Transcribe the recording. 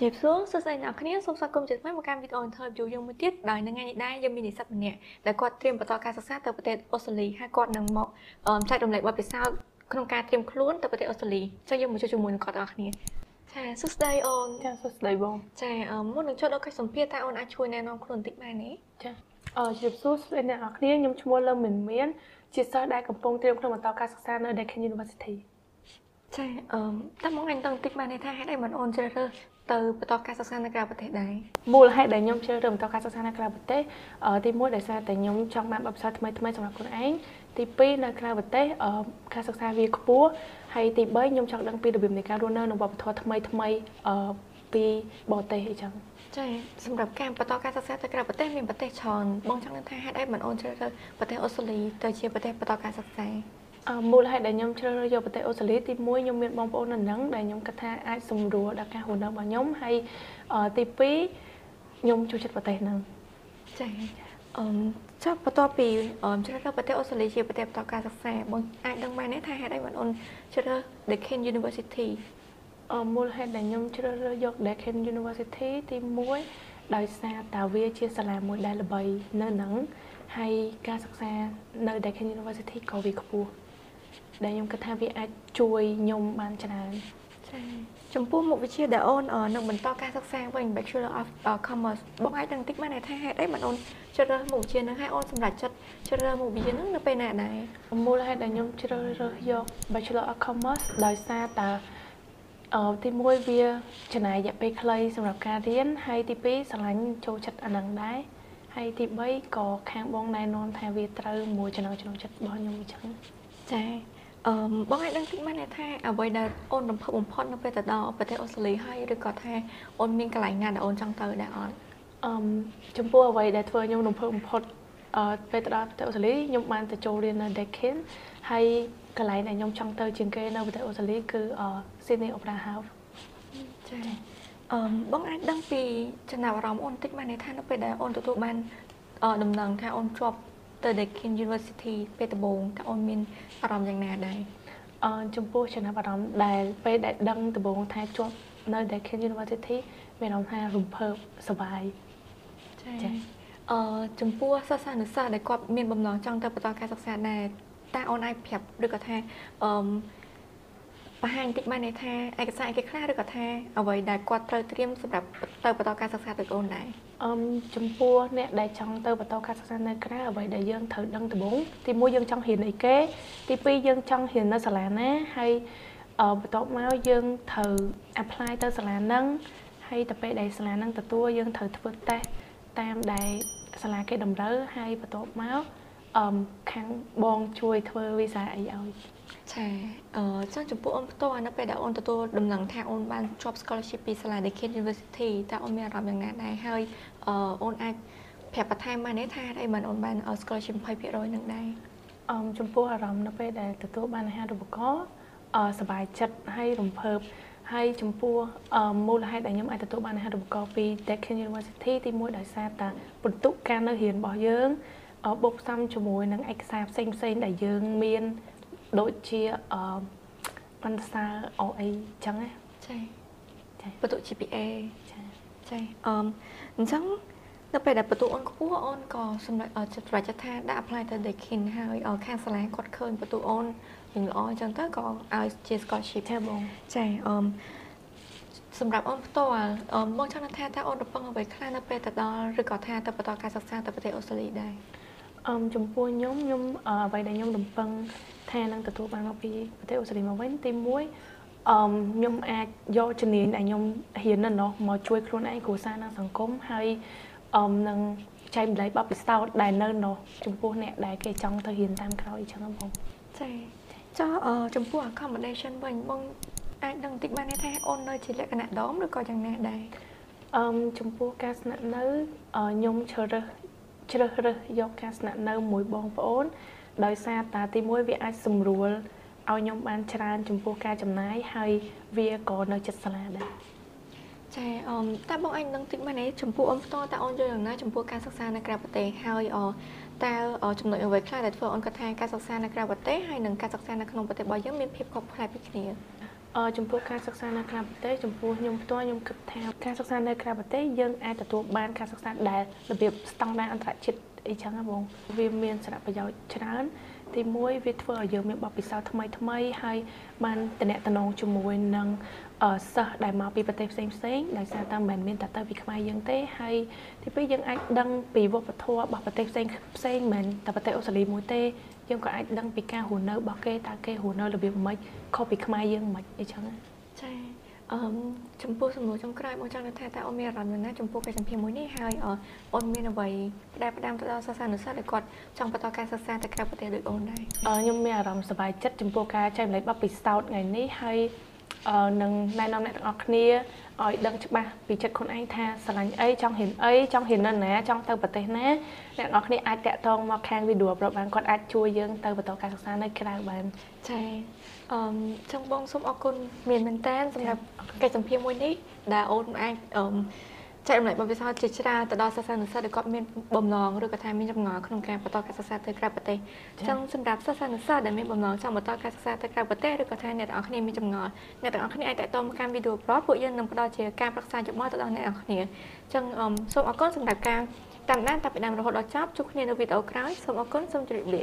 ជម្រាបសួរសួស្តីអ្នកគ្នាសូមស្វាគមន៍ជាថ្មីមកកាន់វីដេអូ interview យើងមួយទៀតដោយនៅថ្ងៃនេះដែរយើងមាននិស្សិតម្នាក់ដែលគាត់ត្រៀមបន្តការសិក្សាទៅប្រទេសអូស្ត្រាលីហើយគាត់នឹងមកចែករំលែកបទពិសោធន៍ក្នុងការត្រៀមខ្លួនទៅប្រទេសអូស្ត្រាលីចឹងយើងមកជួបជាមួយនឹងគាត់ទាំងអស់គ្នាចាសួស្តីអូនចាសួស្តីបងចាមុននឹងចូលដល់កិច្ចសម្ភាសតើអូនអាចជួយណែនាំខ្លួនបន្តិចបានទេចាអឺជម្រាបសួរអ្នកនរគ្នាខ្ញុំឈ្មោះលឹមមិនមានជាសិស្សដែលកំពុងត្រៀមខ្លួនបន្តការសិក្សានៅ Deakin University ចាអឺតើមកអញតឹងតិចបានថាហេតុអីមិនអូនជ្រើសរើសទៅបន្តការសិក្សានៅក្រៅប្រទេសដែរមូលហេតុដែលខ្ញុំជ្រើសរើសបន្តការសិក្សានៅក្រៅប្រទេសទី1ដោយសារតែខ្ញុំចង់បានបទពិសោធន៍ថ្មីថ្មីសម្រាប់ខ្លួនឯងទី2នៅក្រៅប្រទេសការសិក្សាវាខ្ពស់ហើយទី3ខ្ញុំចង់ដឹងពីរបៀបនៃការរស់នៅនិងវប្បធម៌ថ្មីថ្មីពីបរទេសអីចឹងចាសម្រាប់ការបន្តការសិក្សាទៅក្រៅប្រទេសមានប្រទេសច្រើនបងចង់ដឹងថាហេតុអីមិនអូនជ្រើសរើសប្រទេសអូស្ត្រាលីទៅជាប្រទេសបន្តការសិក្សា មូលហេតុដែលខ្ញុំជ្រើសរើសយកប្រទេសអូស្ត្រាលីទី1ខ្ញុំមានបងប្អូននៅនឹងដែលខ្ញុំគិតថាអាចសម្រួលដល់ការរស់នៅរបស់ខ្ញុំហើយទី2ខ្ញុំចូលចិត្តប្រទេសហ្នឹងចាអឺចាប់បន្ទាប់ពីជ្រើសរើសប្រទេសអូស្ត្រាលីជាប្រទេសបន្តការសិក្សាបងអាចដឹងបានទេថាហេតុអីបានអូនជ្រើសរើស Deakin University អឺមូលហេតុដែលខ្ញុំជ្រើសរើសយក Deakin University ទី1ដោយសារតាវាជាសាលាមួយដែលល្បីនៅនឹងហើយការសិក្សានៅ Deakin University ក៏វាខ្ពស់ ដែលខ្ញុំគិតថាវាអាចជួយខ្ញុំបានច្រើនចា៎ចំពោះមុខវិជ្ជាដែលអូននឹងបន្តការសិក្សាវិញ Bachelor of Commerce បងអាចដឹងតិចបានថាហេតុអីបានអូនជ្រើសរើសមុខវិជ្ជានឹងហើយអូនសម្រេចចិត្តជ្រើសរើសមុខវិជ្ជានឹងនៅពេលណាដែរមូលហេតុដែលខ្ញុំជ្រើសរើសយក Bachelor of Commerce ដោយសារតាអឺទី1វាចំណាយរយៈពេលខ្លីសម្រាប់ការរៀនហើយទី2ស្រឡាញ់ចូលចិត្តអានឹងដែរហើយទី3ក៏ខាងបងណែនាំថាវាត្រូវមួយចំណងចំណងចិត្តរបស់ខ្ញុំអញ្ចឹងចា អឺបងឲ្យដឹងតិចមកថាអ្វីដែលអូនរំភើបបំផុតនៅពេលទៅដល់ប្រទេសអូស្ត្រាលីហើយឬក៏ថាអូនមានកន្លែងណាដែលអូនចង់ទៅដែរអត់អឺចំពោះអ្វីដែលធ្វើខ្ញុំរំភើបបំផុតអឺពេលទៅដល់ប្រទេសអូស្ត្រាលីខ្ញុំបានទៅចូលរៀននៅ Deakin ហើយកន្លែងដែលខ្ញុំចង់ទៅជាងគេនៅប្រទេសអូស្ត្រាលីគឺ Sydney Opera House ចាអឺបងអាចដឹងពីចំណាប់អារម្មណ៍អូនតិចបានថានៅពេលដែលអូនទទួលបានដំណឹងថាអូនជាប់ ទៅ Deakin University ពេលដំបូងតើអូនមានអារម្មណ៍យ៉ាងណាដែរអឺចំពោះចំណាប់អារម្មណ៍ដែលពេលដែលដឹងដំបូងថាជាប់នៅ Deakin University មានអារម្មណ៍ថារំភើបសប្បាយចា៎អឺចំពោះសិស្សានុសិស្សដែលគាត់មានបំណងចង់ទៅបន្តការសិក្សាដែរតើអូនអាចប្រាប់ឬក៏ថាអឺ បង្ហាញតិចបានន័យថាឯកសារអីគេខ្លះឬក៏ថាអ្វីដែលគាត់ត្រូវត្រៀមសម្រាប់ទៅបន្តការសិក្សាទៅអូនដែរអឺចំពោះអ្នកដែលចង់ទៅបន្តការសិក្សានៅក្រៅអ្វីដែលយើងត្រូវដឹងដំបូងទីមួយយើងចង់រៀនអីគេទីពីរយើងចង់រៀននៅសាលាណាហើយអឺបន្ទាប់មកយើងត្រូវ apply ទៅសាលាហ្នឹងហើយទៅពេលដែលសាលាហ្នឹងទទួលយើងត្រូវធ្វើតេស្តតាមដែលសាលាគេតម្រូវហើយបន្ទាប់មក អឺខាងបងជួយធ្វើវីសាអីឲ្យចាអឺចឹងចំពោះអូនផ្ទាល់នៅពេលដែលអូនទទួលដំណឹងថាអូនបានជាប់ scholarship ពីសាលា Deakin University តើអូនមានអារម្មណ៍យ៉ាងណាដែរហើយអឺអូនអាចប្រាប់បន្ថែមបានទេថាអីបានអូនបាន scholarship 20%នឹងដែរអឺចំពោះអារម្មណ៍នៅពេលដែលទទួលបានអាហារូបករណ៍អឺសប្បាយចិត្តហើយរំភើបហើយចំពោះមូលហេតុដែលខ្ញុំអាចទទួលបានអាហារូបករណ៍ពី Deakin University ទី1ដោយសារតាបន្ទុកការនៅរៀនរបស់យើង បូកផ្សំជាមួយនឹងឯកសារផ្សេងផ្សេងដែលយើងមានដូចជាអឺបន្សាអអីចឹងណាចាចាបន្ទុ GPA ចាចាអឺអញ្ចឹងនៅពេលដែលបន្ទុអូនខ្ពស់អូនក៏សម្រេចចិត្តប្រចាំថាដាក់ apply ទៅ Deakin ហើយខាងសាលាគាត់ឃើញបន្ទុអូនយ៉ាងល្អអញ្ចឹងទៅក៏ឲ្យជា scholarship ទេបងចាអឺសម្រាប់អូនផ្ទាល់មកចង់ថាតើអូនរំពឹងអ្វីខ្លះនៅពេលទៅដល់ឬក៏ថាទៅបន្តការសិក្សាទៅប្រទេសអូស្ត្រាលីដែរ អឺចំពោះខ្ញុំខ្ញុំអ្វីដែលខ្ញុំរំពឹងថានឹងទទួលបានមកពីប្រទេសអូស្ត្រាលីមកវិញទី1អឺខ្ញុំអាចយកជំនាញដែលខ្ញុំរៀននៅនោះមកជួយខ្លួនឯងគ្រួសារនិងសង្គមហើយអឺនឹងចែកម្លែកបបពិសោធន៍ដែលនៅនោះចំពោះអ្នកដែលគេចង់ទៅរៀនតាមក្រោយអញ្ចឹងបងចាចុះចំពោះ accommodation វិញបងអាចដឹងបន្តិចបានទេថាអូននៅជាលក្ខណៈដមឬក៏យ៉ាងណាដែរអឺចំពោះការស្នាក់នៅខ្ញុំជ្រើសរើស ជ្រើសរើសយកការស្នាក់នៅមួយបងប្អូន ដោយសារតាទីមួយវាអាចសម្រួលឲ្យខ្ញុំបានច្រើនចំពោះការចំណាយហើយវាក៏នៅចិត្តសាលាដែរចាអឺតើបងអញនឹងតិចមកនេះចំពោះអូនផ្ទាល់តើអូនយល់យ៉ាងណាចំពោះការសិក្សានៅក្រៅប្រទេសហើយអតើចំណុចអ្វីខ្លះដែលធ្វើអូនគាត់ថាការសិក្សានៅក្រៅប្រទេសហើយនិងការសិក្សានៅក្នុងប្រទេសរបស់យើងមានភាពខុសប្លែកពីគ្នាអអឺ ចំពោះការសិក្សានៅក្រៅប្រទេសចំពោះខ្ញុំផ្ទាល់ខ្ញុំគិតថាការសិក្សានៅក្រៅប្រទេសយើងអាចទទួលបានការសិក្សាដែលរបៀបស្តង់ដារអន្តរជាតិអីចឹងណាបងវាមានសារៈប្រយោជន៍ច្រើន ទីមួយវាធ្វើឲ្យយើងមានបទពិសោធន៍ថ្មីថ្មីហើយបានតំណែងជាមួយនឹងអឺសិស្សដែលមកពីប្រទេសផ្សេងផ្សេងដោយសារតែមិនមែនមានតែទៅពីខ្មែរយើងទេហើយទីពីរយើងអាចដឹងពីវប្បធម៌របស់ប្រទេសផ្សេងផ្សេងមិនមែនតែប្រទេសអូស្ត្រាលីមួយទេយើងក៏អាចដឹងពីការរស់នៅរបស់គេតើគេរស់នៅរបៀបម៉េចខុសពីខ្មែរយើងមិនអីចឹងណាចា អឺចំពោះសំណួរចុងក្រោយបងចង់ថាតើអូនមានអារម្មណ៍យ៉ាងណាចំពោះកិច្ចសម្ភារមួយនេះហើយអឺអូនមានអ្វីផ្ដែផ្ដាំទៅដល់សិស្សានុសិស្សដែលគាត់ចង់បន្តការសិក្សាទៅក្រៅប្រទេសដូចអូនដែរអឺខ្ញុំមានអារម្មណ៍សប្បាយចិត្តចំពោះការចែករំលែកបទពិសោធន៍ថ្ងៃនេះហើយអឺ នឹងណែនាំអ្នកទាំងអស់គ្នាឲ្យដឹងច្បាស់ពីចិត្តខ្លួនឯងថាស្រឡាញ់អីចង់ហ៊ានអីចង់ហ៊ាននៅណាចង់ទៅប្រទេសណាអ្នកទាំងអស់គ្នាអាចតាក់ទងមកខាងវីដេអូប្រាប់បានគាត់អាចជួយយើងទៅបន្តការសិក្សានៅក្រៅបានចាអឺចឹងបងសូមអរគុណមានមែនតើសម្រាប់កិច្ចសម្ភារមួយនេះដែលអូនអាចអឺ ចែករំលែកបទពិសោធន៍ជាច្រើនទៅដល់សិស្សានុសិស្សដែលគាត់មានបំណងឬក៏ថាមានចម្ងល់ក្នុងការបន្តការសិក្សាទៅក្រៅប្រទេសចឹងសម្រាប់សិស្សានុសិស្សដែលមានបំណងចង់បន្តការសិក្សាទៅក្រៅប្រទេសឬក៏ថាអ្នកទាំងអស់គ្នាមានចម្ងល់អ្នកទាំងអស់គ្នាអាចតាក់ទងមកកាន់វីដេអូប្រូពួកយើងនឹងផ្ដល់ជាការប្រឹក្សាយោបល់ទៅដល់អ្នកទាំងអស់គ្នាចឹងអឺសូមអរគុណសម្រាប់ការតាមដានតាំងពីដើមរហូតដល់ចប់ជួបគ្នានៅវីដេអូក្រោយសូមអរគុណសូមជម្រាបលា